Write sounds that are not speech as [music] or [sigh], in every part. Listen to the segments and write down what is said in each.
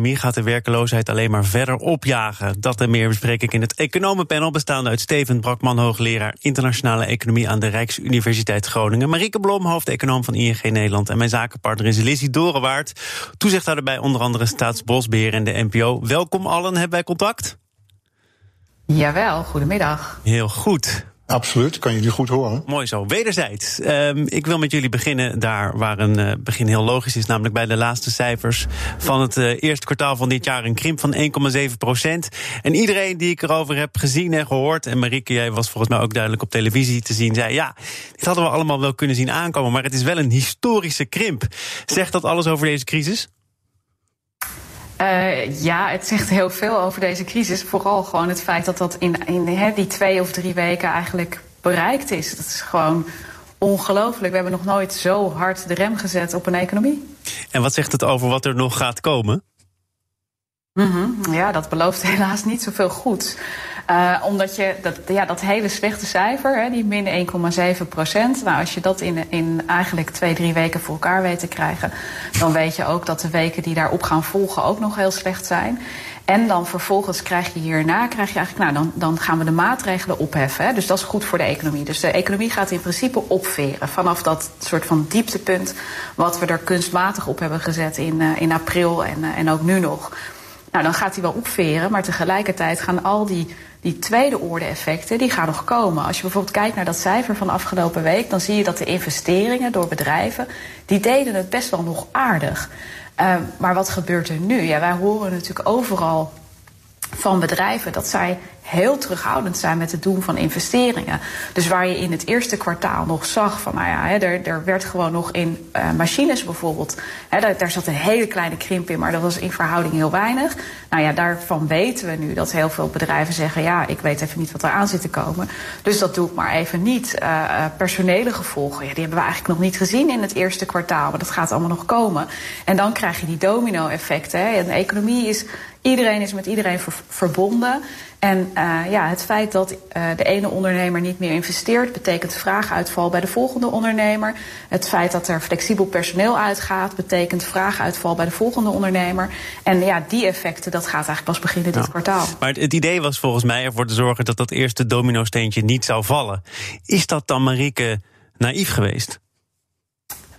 Meer gaat de werkeloosheid alleen maar verder opjagen. Dat en meer bespreek ik in het economenpanel bestaande uit Steven Brakman, hoogleraar internationale economie aan de Rijksuniversiteit Groningen, Marieke Blom, hoofdeconoom van ING Nederland en mijn zakenpartner is Lizzie Dorenwaard, toezichthouder bij onder andere Staatsbosbeheer en de NPO. Welkom allen, hebben wij contact? Jawel, goedemiddag. Heel goed. Absoluut, kan jullie goed horen. Mooi zo, wederzijds. Um, ik wil met jullie beginnen daar waar een uh, begin heel logisch is, namelijk bij de laatste cijfers van het uh, eerste kwartaal van dit jaar. Een krimp van 1,7 procent. En iedereen die ik erover heb gezien en gehoord, en Marieke, jij was volgens mij ook duidelijk op televisie te zien, zei ja, dit hadden we allemaal wel kunnen zien aankomen, maar het is wel een historische krimp. Zegt dat alles over deze crisis? Uh, ja, het zegt heel veel over deze crisis. Vooral gewoon het feit dat dat in, in die twee of drie weken eigenlijk bereikt is. Dat is gewoon ongelooflijk. We hebben nog nooit zo hard de rem gezet op een economie. En wat zegt het over wat er nog gaat komen? Mm -hmm. Ja, dat belooft [laughs] helaas niet zoveel goeds. Uh, omdat je dat, ja, dat hele slechte cijfer, hè, die min 1,7 procent. Nou, als je dat in, in eigenlijk twee, drie weken voor elkaar weet te krijgen, dan weet je ook dat de weken die daarop gaan volgen ook nog heel slecht zijn. En dan vervolgens krijg je hierna, krijg je eigenlijk, nou, dan, dan gaan we de maatregelen opheffen. Hè. Dus dat is goed voor de economie. Dus de economie gaat in principe opveren vanaf dat soort van dieptepunt wat we er kunstmatig op hebben gezet in, uh, in april en, uh, en ook nu nog. Nou, dan gaat hij wel opveren, maar tegelijkertijd gaan al die die tweede orde effecten, die gaan nog komen. Als je bijvoorbeeld kijkt naar dat cijfer van afgelopen week, dan zie je dat de investeringen door bedrijven, die deden het best wel nog aardig. Uh, maar wat gebeurt er nu? Ja, wij horen natuurlijk overal van bedrijven dat zij heel terughoudend zijn met het doen van investeringen. Dus waar je in het eerste kwartaal nog zag van, nou ja, hè, er, er werd gewoon nog in uh, machines bijvoorbeeld, hè, daar, daar, zat een hele kleine krimp in, maar dat was in verhouding heel weinig. Nou ja, daarvan weten we nu dat heel veel bedrijven zeggen, ja, ik weet even niet wat er aan zit te komen. Dus dat doe ik maar even niet. Uh, personele gevolgen, ja, die hebben we eigenlijk nog niet gezien in het eerste kwartaal, maar dat gaat allemaal nog komen. En dan krijg je die domino-effecten. En de economie is, iedereen is met iedereen ver, verbonden. En uh, ja, het feit dat uh, de ene ondernemer niet meer investeert, betekent vraaguitval bij de volgende ondernemer. Het feit dat er flexibel personeel uitgaat, betekent vraaguitval bij de volgende ondernemer. En ja, die effecten, dat gaat eigenlijk pas beginnen dit kwartaal. Maar het idee was volgens mij ervoor te zorgen dat dat eerste domino-steentje niet zou vallen. Is dat dan, Marieke, naïef geweest?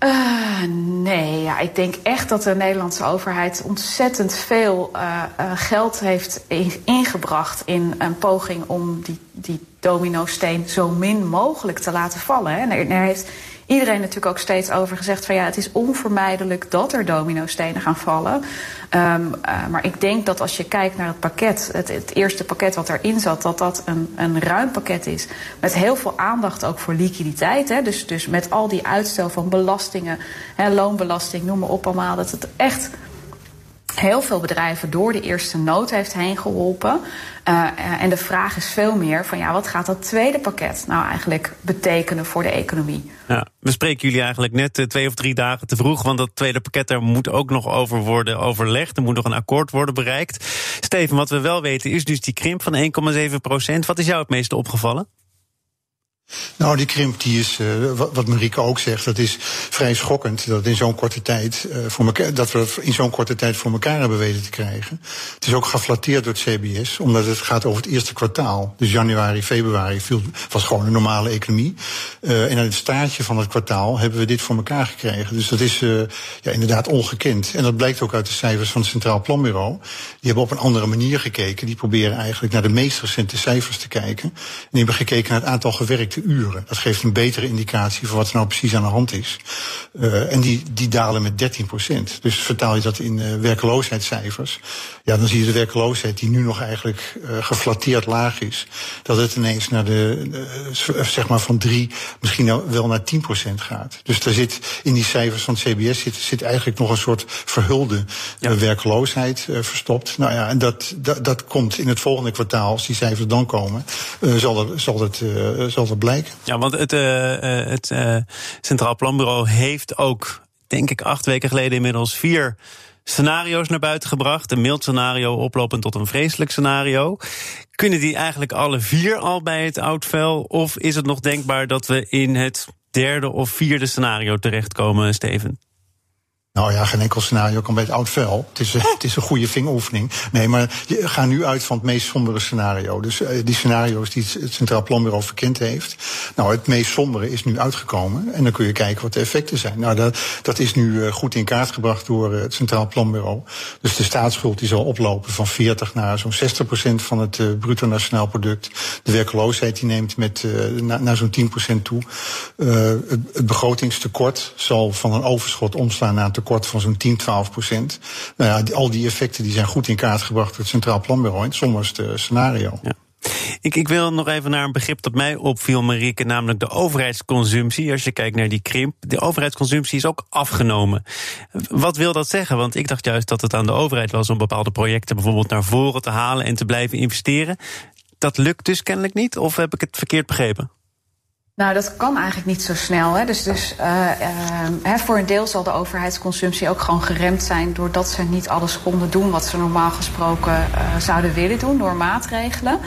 Uh, nee, ja, ik denk echt dat de Nederlandse overheid ontzettend veel uh, uh, geld heeft ingebracht in een poging om die, die domino-steen zo min mogelijk te laten vallen. Hè. En er heeft iedereen natuurlijk ook steeds over gezegd van ja, het is onvermijdelijk dat er domino-stenen gaan vallen. Um, uh, maar ik denk dat als je kijkt naar het pakket, het, het, eerste pakket wat erin zat, dat dat een, een ruim pakket is. Met heel veel aandacht ook voor liquiditeit. Hè. Dus, dus met al die uitstel van belastingen, hè, loonbelasting, noem maar op allemaal. Dat het echt heel veel bedrijven door de eerste nood heeft heen geholpen. Uh, en de vraag is veel meer van ja, wat gaat dat tweede pakket nou eigenlijk betekenen voor de economie? Ja, we spreken jullie eigenlijk net uh, twee of drie dagen te vroeg, want dat tweede pakket daar moet ook nog over worden overlegd. Er moet nog een akkoord worden bereikt. Steven, wat we wel weten is dus die krimp van 1,7 procent. Wat is jou het meeste opgevallen? Nou, die krimp, die is, uh, wat Marieke ook zegt, dat is vrij schokkend. Dat, in zo'n korte tijd, uh, voor dat we dat in zo'n korte tijd voor elkaar hebben weten te krijgen. Het is ook geflatteerd door het CBS, omdat het gaat over het eerste kwartaal. Dus januari, februari was gewoon een normale economie. Uh, en aan het staartje van het kwartaal hebben we dit voor elkaar gekregen. Dus dat is ja, inderdaad ongekend. En dat blijkt ook uit de cijfers van het Centraal Planbureau. Die hebben op een andere manier gekeken. Die proberen eigenlijk naar de meest recente cijfers te kijken. En die hebben gekeken naar het aantal gewerkte uren. Dat geeft een betere indicatie van wat er nou precies aan de hand is. Uh, en die, die dalen met 13 procent. Dus vertaal je dat in uh, werkloosheidscijfers. Ja, dan zie je de werkloosheid die nu nog eigenlijk uh, geflatteerd laag is. Dat het ineens naar de, zeg maar van 3, misschien wel naar 10 procent gaat. Dus daar zit in die cijfers van het CBS zit, zit eigenlijk nog een soort verhulde ja. werkloosheid verstopt. Nou ja, en dat, dat, dat komt in het volgende kwartaal, als die cijfers dan komen, zal, dat, zal, dat, zal dat Ja, want het, uh, het uh, Centraal Planbureau heeft ook, denk ik, acht weken geleden inmiddels vier scenario's naar buiten gebracht. Een mild scenario oplopend tot een vreselijk scenario. Kunnen die eigenlijk alle vier al bij het oudvel? Of is het nog denkbaar dat we in het derde of vierde scenario terechtkomen, Steven? Nou ja, geen enkel scenario kan bij het oud vel. Het is, het is een goede vingeroefening. Nee, maar je gaat nu uit van het meest sombere scenario. Dus uh, die scenario's die het Centraal Planbureau verkend heeft. Nou, het meest sombere is nu uitgekomen. En dan kun je kijken wat de effecten zijn. Nou, dat, dat is nu uh, goed in kaart gebracht door het Centraal Planbureau. Dus de staatsschuld die zal oplopen van 40 naar zo'n 60 procent van het bruto nationaal product. De werkloosheid die neemt met, naar, naar zo'n 10 procent toe. Het, het begrotingstekort zal van een overschot omslaan naar een tekort van zo'n 10, 12 procent. Nou ja, al die effecten die zijn goed in kaart gebracht door het Centraal Planbureau in het somberste scenario. Ja. Ik, ik, wil nog even naar een begrip dat mij opviel, Marieke, namelijk de overheidsconsumptie. Als je kijkt naar die krimp, de overheidsconsumptie is ook afgenomen. Wat wil dat zeggen? Want ik dacht juist dat het aan de overheid was om bepaalde projecten bijvoorbeeld naar voren te halen en te blijven investeren. Dat lukt dus kennelijk niet, of heb ik het verkeerd begrepen? Nou, dat kan eigenlijk niet zo snel. Hè. Dus, dus uh, uh, voor een deel zal de overheidsconsumptie ook gewoon geremd zijn doordat ze niet alles konden doen wat ze normaal gesproken uh, zouden willen doen door maatregelen.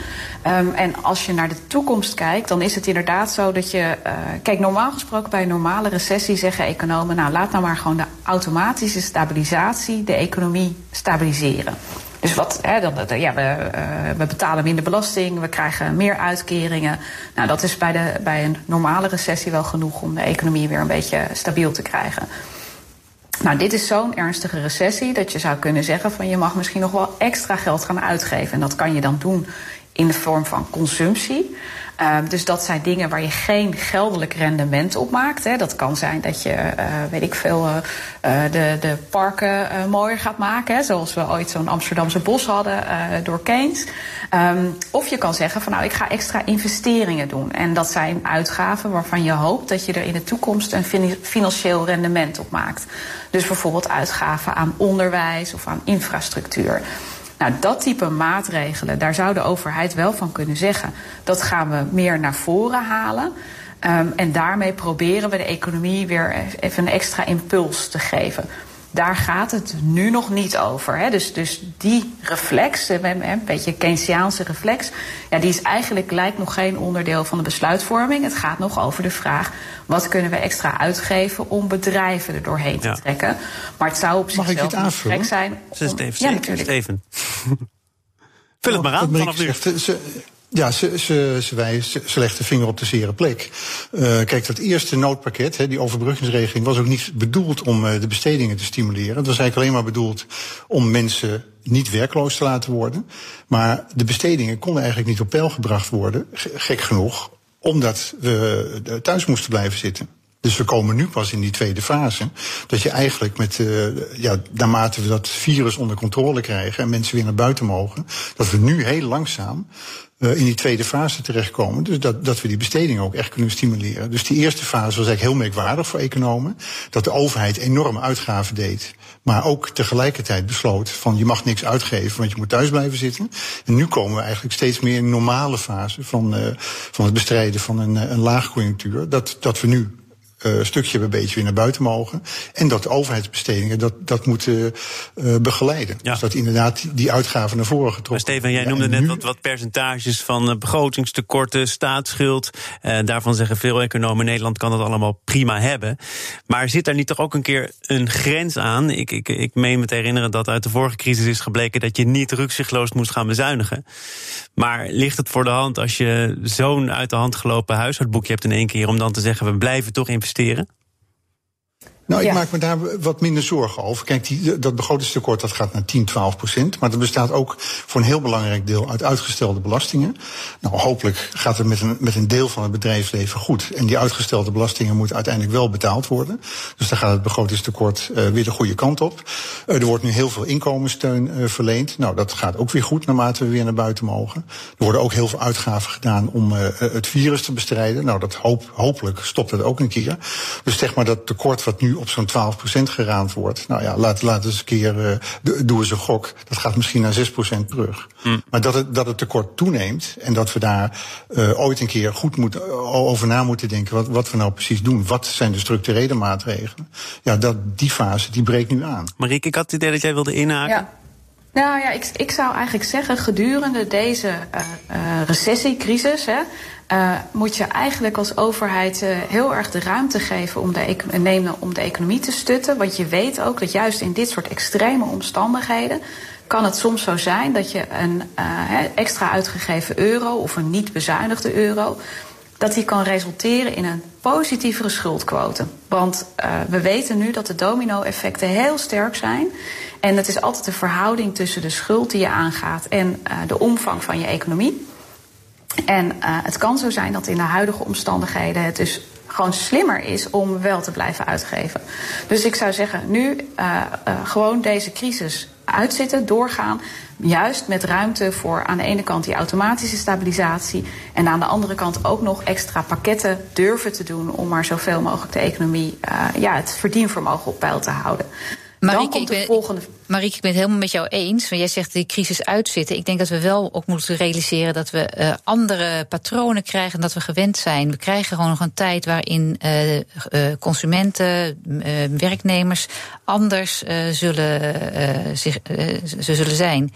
Um, en als je naar de toekomst kijkt, dan is het inderdaad zo dat je. kijk, normaal gesproken bij een normale recessie zeggen economen, nou laat nou maar gewoon de automatische stabilisatie de economie stabiliseren. Dus wat, hè, dan, ja, we, uh, we, betalen minder belasting, we krijgen meer uitkeringen. Nou, dat is bij, de, bij een normale recessie wel genoeg om de economie weer een beetje stabiel te krijgen. Nou, dit is zo'n ernstige recessie dat je zou kunnen zeggen van je mag misschien nog wel extra geld gaan uitgeven. En dat kan je dan doen in de vorm van consumptie. Uh, dus dat zijn dingen waar je geen geldelijk rendement op maakt. Hè. Dat kan zijn dat je, uh, weet ik veel, uh, de, de parken mooier gaat maken. Hè, zoals we ooit zo'n Amsterdamse bos hadden door Keynes. Um, of je kan zeggen van nou, ik ga extra investeringen doen. En dat zijn uitgaven waarvan je hoopt dat je er in de toekomst een financieel rendement op maakt. Dus bijvoorbeeld uitgaven aan onderwijs of aan infrastructuur. Nou, dat type maatregelen, daar zou de overheid wel van kunnen zeggen. Dat gaan we meer naar voren halen. Um, en daarmee proberen we de economie weer even een extra impuls te geven. Daar gaat het nu nog niet over. Hè. Dus, dus die reflex, een beetje Keynesiaanse reflex, ja, die is eigenlijk lijkt nog geen onderdeel van de besluitvorming. Het gaat nog over de vraag: wat kunnen we extra uitgeven om bedrijven er doorheen te ja. trekken? Maar het zou op zichzelf een gek zijn. Om... Steven, ja, natuurlijk. Steven. [laughs] Vul het maar aan vanaf nu. Ja, ze, ze, ze, ze legt de vinger op de zere plek. Uh, kijk, dat eerste noodpakket, he, die overbruggingsregeling, was ook niet bedoeld om uh, de bestedingen te stimuleren. Het was eigenlijk alleen maar bedoeld om mensen niet werkloos te laten worden. Maar de bestedingen konden eigenlijk niet op peil gebracht worden, gek genoeg, omdat we thuis moesten blijven zitten. Dus we komen nu pas in die tweede fase. Dat je eigenlijk met, uh, ja, naarmate we dat virus onder controle krijgen en mensen weer naar buiten mogen, dat we nu heel langzaam uh, in die tweede fase terechtkomen. Dus dat, dat we die besteding ook echt kunnen stimuleren. Dus die eerste fase was eigenlijk heel merkwaardig voor economen. Dat de overheid enorme uitgaven deed. Maar ook tegelijkertijd besloot van je mag niks uitgeven, want je moet thuis blijven zitten. En nu komen we eigenlijk steeds meer in normale fase van, uh, van het bestrijden van een, een laagconjunctuur. Dat, dat we nu uh, stukje bij beetje weer naar buiten mogen. En dat de overheidsbestedingen dat, dat moeten uh, begeleiden. Ja. Dus dat inderdaad die uitgaven naar voren getrokken Maar Steven, jij ja, noemde net nu... wat, wat percentages van begrotingstekorten, staatsschuld. Uh, daarvan zeggen veel economen, Nederland kan dat allemaal prima hebben. Maar zit daar niet toch ook een keer een grens aan? Ik, ik, ik meen me te herinneren dat uit de vorige crisis is gebleken dat je niet rukzichtloos moest gaan bezuinigen. Maar ligt het voor de hand als je zo'n uit de hand gelopen huishoudboekje hebt in één keer om dan te zeggen we blijven toch investeren? Investeren? Nou, ik ja. maak me daar wat minder zorgen over. Kijk, die, dat begrotingstekort dat gaat naar 10, 12 procent. Maar dat bestaat ook voor een heel belangrijk deel uit uitgestelde belastingen. Nou, hopelijk gaat het met een, met een deel van het bedrijfsleven goed. En die uitgestelde belastingen moeten uiteindelijk wel betaald worden. Dus dan gaat het begrotingstekort uh, weer de goede kant op. Uh, er wordt nu heel veel inkomenssteun uh, verleend. Nou, dat gaat ook weer goed naarmate we weer naar buiten mogen. Er worden ook heel veel uitgaven gedaan om het virus te bestrijden. Nou, dat hoop, hopelijk stopt het ook een keer. Dus zeg maar dat tekort wat nu op zo'n 12% geraamd wordt. Nou ja, laat, laat eens een keer, uh, doe eens een gok. Dat gaat misschien naar 6% terug. Mm. Maar dat het, dat het tekort toeneemt en dat we daar uh, ooit een keer goed moeten, over na moeten denken wat, wat we nou precies doen. Wat zijn de structurele maatregelen? Ja, dat, die fase die breekt nu aan. Marieke, ik had het idee dat jij wilde inhaken. Ja. Nou ja, ik, ik zou eigenlijk zeggen, gedurende deze uh, uh, recessiecrisis hè, uh, moet je eigenlijk als overheid heel erg de ruimte geven om de, nemen om de economie te stutten. Want je weet ook dat juist in dit soort extreme omstandigheden kan het soms zo zijn dat je een extra uitgegeven euro of een niet bezuinigde euro dat die kan resulteren in een positievere schuldquote. Want we weten nu dat de domino-effecten heel sterk zijn. En het is altijd de verhouding tussen de schuld die je aangaat en de omvang van je economie. En uh, het kan zo zijn dat in de huidige omstandigheden het dus gewoon slimmer is om wel te blijven uitgeven. Dus ik zou zeggen, nu gewoon deze crisis uitzitten, doorgaan. Juist met ruimte voor aan de ene kant die automatische stabilisatie. En aan de andere kant ook nog extra pakketten durven te doen. om maar zoveel mogelijk de economie, ja, het verdienvermogen op peil te houden. Marieke, ik ben, volgende... Marieke, ik ben het helemaal met jou eens. Want jij zegt die crisis uitzitten. Ik denk dat we wel ook moeten realiseren dat we uh, andere patronen krijgen dan dat we gewend zijn. We krijgen gewoon nog een tijd waarin uh, uh, consumenten, werknemers anders zullen, zich, ze zullen zijn.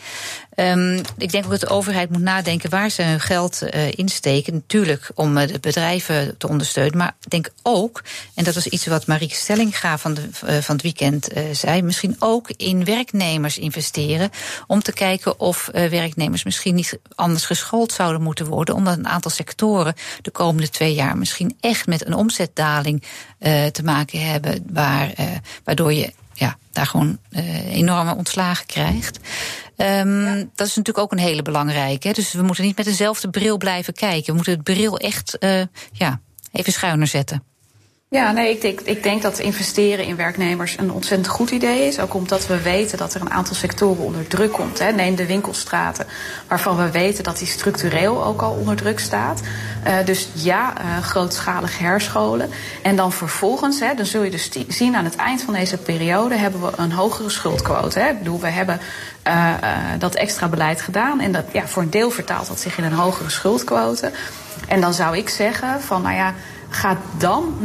Um, ik denk ook dat de overheid moet nadenken waar ze hun geld insteken. Natuurlijk om de bedrijven te ondersteunen. Maar ik denk ook, en dat was iets wat Marieke Stellinga van, de, van het weekend zei, misschien ook in werknemers investeren. Om te kijken of werknemers misschien niet anders geschoold zouden moeten worden. Omdat een aantal sectoren de komende twee jaar misschien echt met een omzetdaling te maken hebben. Waar, waardoor je ja, daar gewoon enorme ontslagen krijgt. Um, ja. Dat is natuurlijk ook een hele belangrijke. Hè? Dus we moeten niet met dezelfde bril blijven kijken. We moeten het bril echt uh, ja, even schuiner zetten. Ja, nee, ik denk, ik denk dat investeren in werknemers een ontzettend goed idee is. Ook omdat we weten dat er een aantal sectoren onder druk komt. Hè. Neem de winkelstraten, waarvan we weten dat die structureel ook al onder druk staat. Uh, dus ja, uh, grootschalig herscholen. En dan vervolgens, hè, dan zul je dus zien aan het eind van deze periode hebben we een hogere schuldquote. Hè. Ik bedoel, we hebben uh, dat extra beleid gedaan. En dat, ja, voor een deel vertaalt dat zich in een hogere schuldquote. En dan zou ik zeggen van, nou ja Ga dan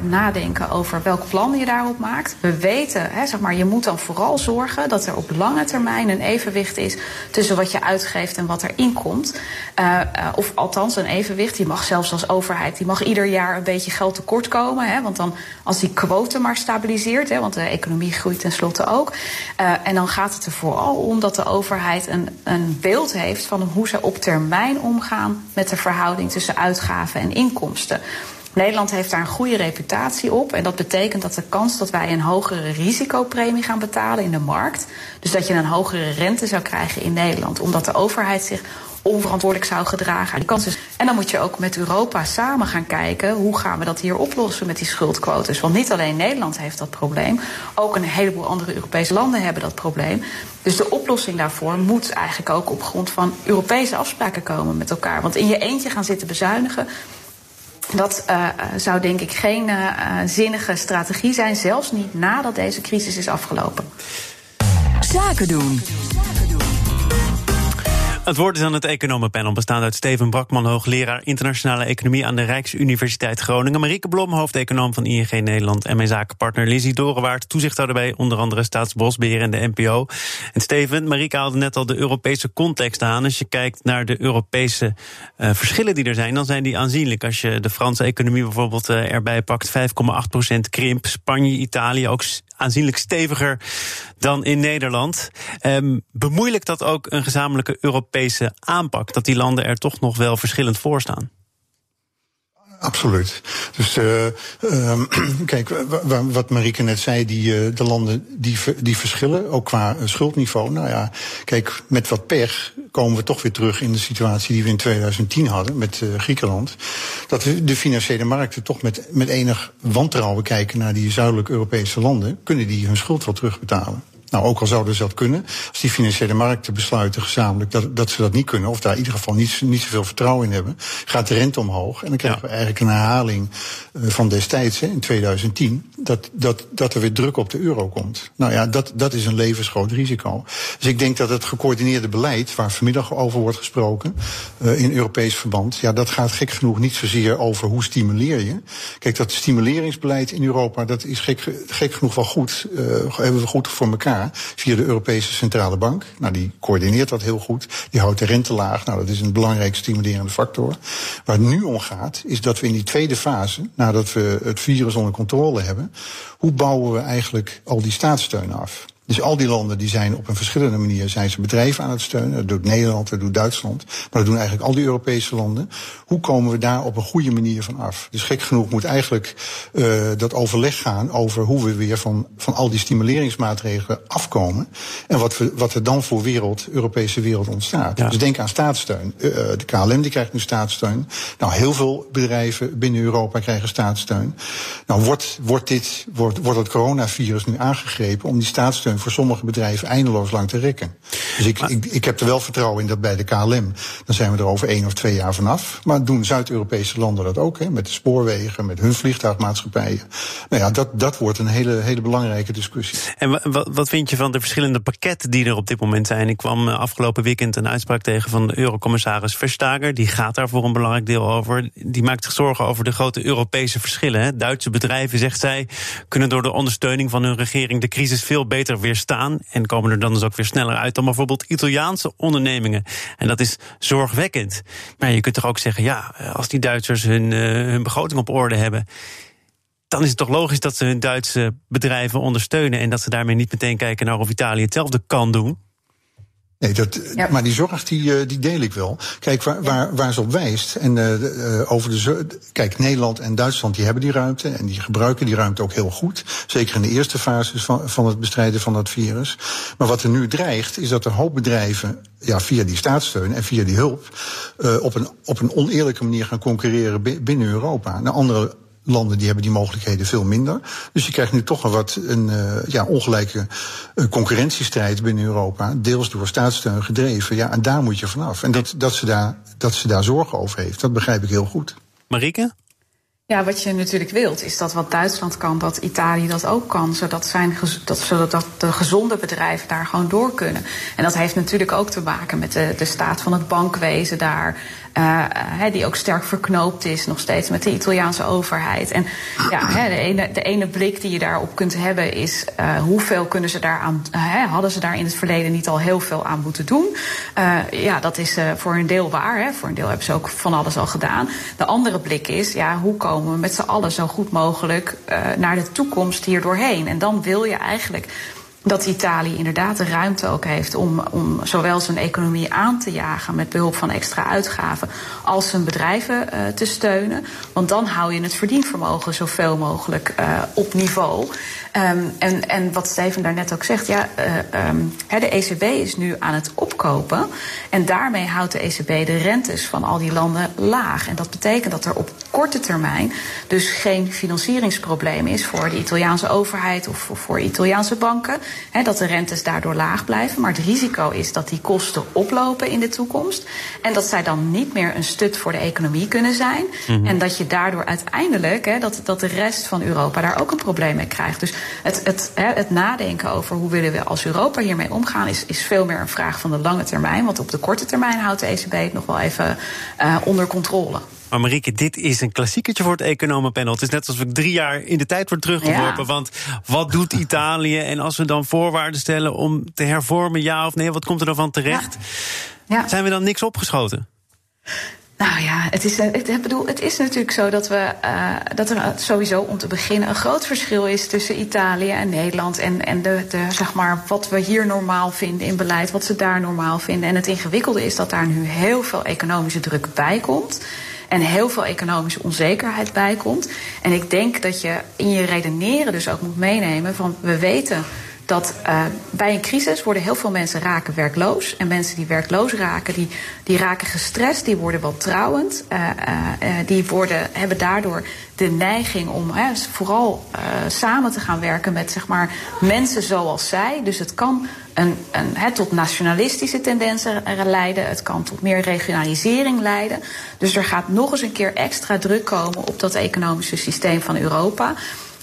nadenken over welk plan je daarop maakt. We weten, hè, zeg maar, je moet dan vooral zorgen dat er op lange termijn een evenwicht is tussen wat je uitgeeft en wat er inkomt. Uh, uh, of althans een evenwicht. Je mag zelfs als overheid, die mag ieder jaar een beetje geld tekort komen. Hè, want dan als die quote maar stabiliseert, hè, want de economie groeit tenslotte ook. Uh, en dan gaat het er vooral om dat de overheid een, een beeld heeft van hoe ze op termijn omgaan met de verhouding tussen uitgaven en inkomsten. Nederland heeft daar een goede reputatie op. En dat betekent dat de kans dat wij een hogere risicopremie gaan betalen in de markt. Dus dat je een hogere rente zou krijgen in Nederland. Omdat de overheid zich onverantwoordelijk zou gedragen. Die kans is. En dan moet je ook met Europa samen gaan kijken hoe gaan we dat hier oplossen met die schuldquotes. Want niet alleen Nederland heeft dat probleem, ook een heleboel andere Europese landen hebben dat probleem. Dus de oplossing daarvoor moet eigenlijk ook op grond van Europese afspraken komen met elkaar. Want in je eentje gaan zitten bezuinigen, dat uh, zou denk ik geen uh, zinnige strategie zijn, zelfs niet nadat deze crisis is afgelopen. Zaken doen. Het woord is aan het economenpanel, bestaande uit Steven Brakman, hoogleraar internationale economie aan de Rijksuniversiteit Groningen. Marieke Blom, hoofdeconoom van ING Nederland. En mijn zakenpartner Lizzie Dorenwaard, toezichthouder bij onder andere Staatsbosbeheer en de NPO. En Steven, Marieke haalde net al de Europese context aan. Als je kijkt naar de Europese uh, verschillen die er zijn, dan zijn die aanzienlijk. Als je de Franse economie bijvoorbeeld uh, erbij pakt, 5,8% krimp. Spanje, Italië ook aanzienlijk steviger dan in Nederland. Um, bemoeilijkt dat ook een gezamenlijke Europese aanpak? Dat die landen er toch nog wel verschillend voor staan? Absoluut. Dus uh, uh, [clears throat] kijk, wat Marieke net zei, die, uh, de landen die, die verschillen, ook qua schuldniveau. Nou ja, kijk, met wat pech komen we toch weer terug in de situatie die we in 2010 hadden met Griekenland. Dat de financiële markten toch met, met enig wantrouwen kijken naar die zuidelijke Europese landen. Kunnen die hun schuld wel terugbetalen? Nou, ook al zouden ze dat kunnen, als die financiële markten besluiten gezamenlijk dat, dat ze dat niet kunnen, of daar in ieder geval niet, niet zoveel vertrouwen in hebben, gaat de rente omhoog. En dan krijgen we eigenlijk een herhaling van destijds, hè, in 2010, dat, dat, dat er weer druk op de euro komt. Nou ja, dat, dat is een levensgroot risico. Dus ik denk dat het gecoördineerde beleid, waar vanmiddag over wordt gesproken, uh, in Europees verband, ja, dat gaat gek genoeg niet zozeer over hoe stimuleer je. Kijk, dat stimuleringsbeleid in Europa, dat is gek, gek genoeg wel goed, uh, hebben we goed voor elkaar, via de Europese Centrale Bank. Nou, die coördineert dat heel goed. Die houdt de rente laag. Nou, dat is een belangrijke stimulerende factor. Waar het nu om gaat, is dat we in die tweede fase, nadat we het virus onder controle hebben, hoe bouwen we eigenlijk al die staatssteun af? Dus al die landen die zijn op een verschillende manier zijn ze bedrijven aan het steunen. Dat doet Nederland, dat doet Duitsland. Maar dat doen eigenlijk al die Europese landen. Hoe komen we daar op een goede manier van af? Dus gek genoeg moet eigenlijk uh, dat overleg gaan over hoe we weer van, van al die stimuleringsmaatregelen afkomen. En wat, we, wat er dan voor wereld, Europese wereld ontstaat. Ja. Dus denk aan staatssteun. Uh, de KLM die krijgt nu staatssteun. Nou, heel veel bedrijven binnen Europa krijgen staatssteun. Nou, wordt, wordt, dit, wordt, wordt het coronavirus nu aangegrepen om die staatssteun voor sommige bedrijven eindeloos lang te rekken. Dus ik, ik, ik heb er wel vertrouwen in dat bij de KLM, dan zijn we er over één of twee jaar vanaf. Maar doen Zuid-Europese landen dat ook, hè, met de spoorwegen, met hun vliegtuigmaatschappijen. Nou ja, dat, dat wordt een hele, hele belangrijke discussie. En wat, wat vind je van de verschillende pakketten die er op dit moment zijn? Ik kwam eh, afgelopen weekend een uitspraak tegen van de eurocommissaris Verstager. Die gaat daar voor een belangrijk deel over. Die maakt zich zorgen over de grote Europese verschillen. Hè. Duitse bedrijven, zegt zij, kunnen door de ondersteuning van hun regering de crisis veel beter weerstaan. En komen er dan dus ook weer sneller uit dan bijvoorbeeld Italiaanse ondernemingen. En dat is zorgwekkend. Maar je kunt toch ook zeggen, ja, als die Duitsers hun, uh, hun begroting op orde hebben dan is het toch logisch dat ze hun Duitse bedrijven ondersteunen en dat ze daarmee niet meteen kijken naar of Italië hetzelfde kan doen. Nee, dat, ja. maar die zorg die, die deel ik wel. Kijk, waar, waar, waar ze op wijst. En uh, over de. Kijk, Nederland en Duitsland die hebben die ruimte. En die gebruiken die ruimte ook heel goed. Zeker in de eerste fase van, van het bestrijden van dat virus. Maar wat er nu dreigt, is dat er hoop bedrijven. Ja, via die staatssteun en via die hulp. Uh, op, een, op een oneerlijke manier gaan concurreren binnen Europa. Naar andere landen die hebben die mogelijkheden veel minder. Dus je krijgt nu toch een wat een uh, ja, ongelijke uh, concurrentiestrijd binnen Europa. Deels door staatssteun gedreven. Ja, en daar moet je vanaf. En dat, dat, ze daar, dat ze daar zorgen over heeft, dat begrijp ik heel goed. Marike? Ja, wat je natuurlijk wilt, is dat wat Duitsland kan, dat Italië dat ook kan. Zodat, zijn, dat, zodat de gezonde bedrijven daar gewoon door kunnen. En dat heeft natuurlijk ook te maken met de, de staat van het bankwezen daar. Uh, die ook sterk verknoopt is, nog steeds met de Italiaanse overheid. En ja, de, ene, de ene blik die je daarop kunt hebben is uh, hoeveel kunnen ze daaraan, uh, hadden ze daar in het verleden niet al heel veel aan moeten doen. ja, dat is voor een deel waar. Voor een deel hebben ze ook van alles al gedaan. De andere blik is, ja, hoe komen we met z'n allen zo goed mogelijk naar de toekomst hier doorheen? En dan wil je eigenlijk dat Italië inderdaad de ruimte ook heeft om, om zowel zijn economie aan te jagen met behulp van extra uitgaven, als zijn bedrijven uh, te steunen. Want dan hou je het verdienvermogen zoveel mogelijk uh, op niveau. Um, en, en wat Steven daarnet ook zegt, ja, uh, um, de ECB is nu aan het opkopen. En daarmee houdt de ECB de rentes van al die landen laag. En dat betekent dat er op korte termijn dus geen financieringsprobleem is voor de Italiaanse overheid of voor Italiaanse banken. Dat de rentes daardoor laag blijven. Maar het risico is dat die kosten oplopen in de toekomst. En dat zij dan niet meer een stut voor de economie kunnen zijn. Mm -hmm. En dat je daardoor uiteindelijk, dat, dat de rest van Europa daar ook een probleem mee krijgt. Dus het, het, het nadenken over hoe willen we als Europa hiermee omgaan, is, is veel meer een vraag van de lange termijn. Want op de korte termijn houdt de ECB het nog wel even uh, onder controle. Maar Marieke, dit is een klassieketje voor het economenpanel. Het is net alsof ik drie jaar in de tijd word teruggeworpen. Ja. Want wat doet Italië? En als we dan voorwaarden stellen om te hervormen, ja of nee, wat komt er dan van terecht? Ja. Ja. Zijn we dan niks opgeschoten? Nou ja, het is, het, bedoel, het is natuurlijk zo dat, we, uh, dat er sowieso om te beginnen een groot verschil is tussen Italië en Nederland. En, en de, de, zeg maar, wat we hier normaal vinden in beleid, wat ze daar normaal vinden. En het ingewikkelde is dat daar nu heel veel economische druk bij komt. En heel veel economische onzekerheid bij komt. En ik denk dat je in je redeneren dus ook moet meenemen van we weten dat uh, bij een crisis worden heel veel mensen raken werkloos. En mensen die werkloos raken, die, die raken gestrest, die worden wel trouwend. Uh, uh, die worden, hebben daardoor de neiging om vooral samen te gaan werken met zeg maar, mensen zoals zij. Dus het kan een, een, tot nationalistische tendensen leiden. Het kan tot meer regionalisering leiden. Dus er gaat nog eens een keer extra druk komen op dat economische systeem van Europa.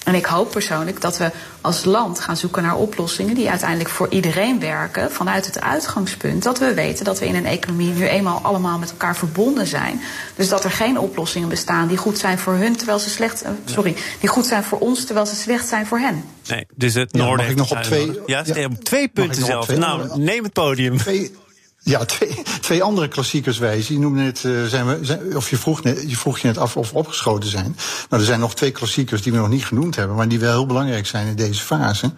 En ik hoop persoonlijk dat we als land gaan zoeken naar oplossingen die uiteindelijk voor iedereen werken. Vanuit het uitgangspunt dat we weten dat we in een economie nu eenmaal allemaal met elkaar verbonden zijn. Dus dat er geen oplossingen bestaan die goed zijn voor hun terwijl ze slecht. Uh, sorry, die goed zijn voor ons terwijl ze slecht zijn voor hen. Nee, dus het Noorden. Ja, mag ik nog op twee, ja, ja, twee punten zelf. nou, neem het podium. Twee, ja, twee, twee andere klassiekers wijzen. Je noemde net, uh, zijn we, zijn, of je vroeg, net, je vroeg je net af of we opgeschoten zijn. Nou, er zijn nog twee klassiekers die we nog niet genoemd hebben, maar die wel heel belangrijk zijn in deze fase.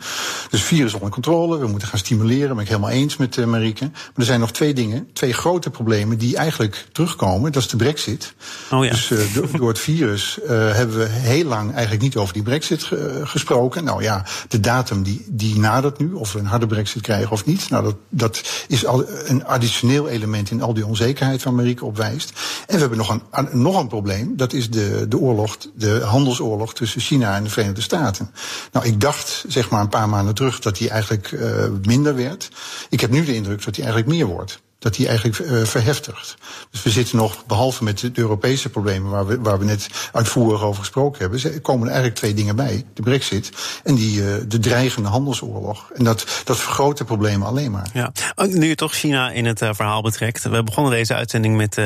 Dus virus onder controle, we moeten gaan stimuleren, ben ik helemaal eens met uh, Marieke. Maar er zijn nog twee dingen, twee grote problemen die eigenlijk terugkomen. Dat is de brexit. Oh ja. Dus uh, door, door het virus hebben we heel lang eigenlijk niet over die brexit ge, gesproken. Nou ja, de datum die, die nadert nu, of we een harde brexit krijgen of niet. Nou, dat, dat is al een additioneel element in al die onzekerheid waar Marieke op wijst. En we hebben nog een, nog een probleem. Dat is de, de oorlog, de handelsoorlog tussen China en de Verenigde Staten. Nou, ik dacht zeg maar een paar maanden terug dat die eigenlijk uh, minder werd. Ik heb nu de indruk dat die eigenlijk meer wordt dat die eigenlijk uh, verheftigt. Dus we zitten nog, behalve met de Europese problemen waar we, waar we net uitvoerig over gesproken hebben, komen er eigenlijk twee dingen bij. De brexit en die, uh, de dreigende handelsoorlog. En dat, dat vergroot de problemen alleen maar. Ja. Nu je toch China in het uh, verhaal betrekt. We begonnen deze uitzending met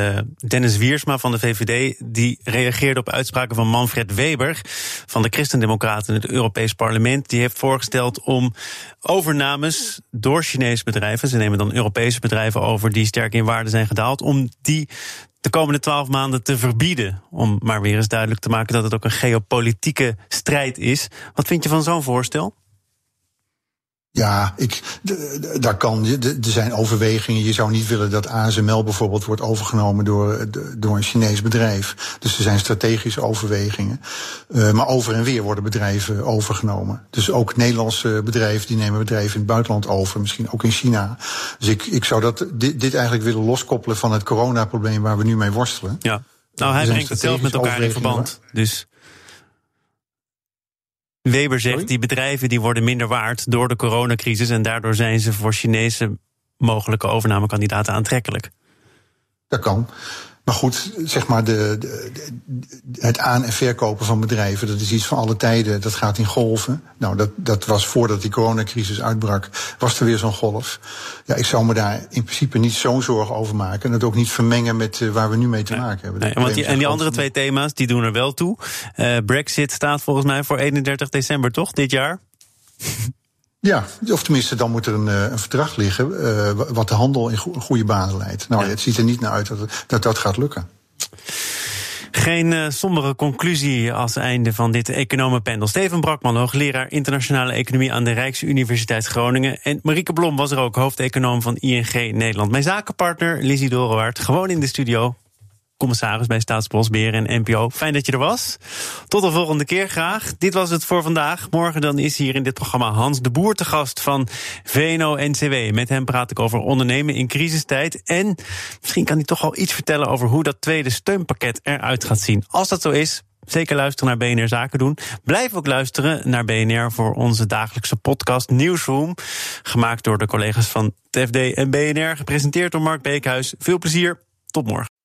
Dennis Wiersma van de VVD. Die reageerde op uitspraken van Manfred Weber van de Christendemocraten in het Europees Parlement. Die heeft voorgesteld om overnames door Chinese bedrijven, ze nemen dan Europese bedrijven over die sterk in waarde zijn gedaald, om die de komende twaalf maanden te verbieden. Om maar weer eens duidelijk te maken dat het ook een geopolitieke strijd is. Wat vind je van zo'n voorstel? Ja, ik, daar kan, er zijn overwegingen. Je zou niet willen dat ASML bijvoorbeeld wordt overgenomen door, door een Chinees bedrijf. Dus er zijn strategische overwegingen. Uh, maar over en weer worden bedrijven overgenomen. Dus ook Nederlandse bedrijven die nemen bedrijven in het buitenland over, misschien ook in China. Dus ik, ik zou dat, dit, dit eigenlijk willen loskoppelen van het coronaprobleem waar we nu mee worstelen. Ja, nou hij brengt het zelf met elkaar in verband. Dus Weber zegt, die bedrijven die worden minder waard door de coronacrisis en daardoor zijn ze voor Chinese mogelijke overnamekandidaten aantrekkelijk. Dat kan. Maar goed, zeg maar, de, de, het aan- en verkopen van bedrijven, dat is iets van alle tijden. Dat gaat in golven. Nou, dat, dat was voordat die coronacrisis uitbrak, was er weer zo'n golf. Ja, ik zou me daar in principe niet zo'n zorgen over maken. En het ook niet vermengen met uh, waar we nu mee te maken hebben. Nee, want die, en die andere twee thema's, die doen er wel toe. Uh, Brexit staat volgens mij voor 31 december, toch, dit jaar? [laughs] Ja, of tenminste, dan moet er een, een verdrag liggen uh, wat de handel in go goede banen leidt. Nou, ja. het ziet er niet naar uit dat dat, dat gaat lukken. Geen uh, sombere conclusie als einde van dit economenpanel. Steven Brakman, hoogleraar internationale economie aan de Rijksuniversiteit Groningen. En Marieke Blom was er ook, hoofdeconoom van ING Nederland. Mijn zakenpartner Lizzie Dorenwaard, gewoon in de studio commissaris bij Staatsbosbeheer en NPO. Fijn dat je er was. Tot de volgende keer graag. Dit was het voor vandaag. Morgen dan is hier in dit programma Hans de Boer te gast van VNO-NCW. Met hem praat ik over ondernemen in crisistijd. En misschien kan hij toch al iets vertellen over hoe dat tweede steunpakket eruit gaat zien. Als dat zo is, Zeker luisteren naar BNR Zaken doen. Blijf ook luisteren naar BNR voor onze dagelijkse podcast Newsroom. Gemaakt door de collega's van TFD en BNR. Gepresenteerd door Mark Beekhuis. Veel plezier. Tot morgen.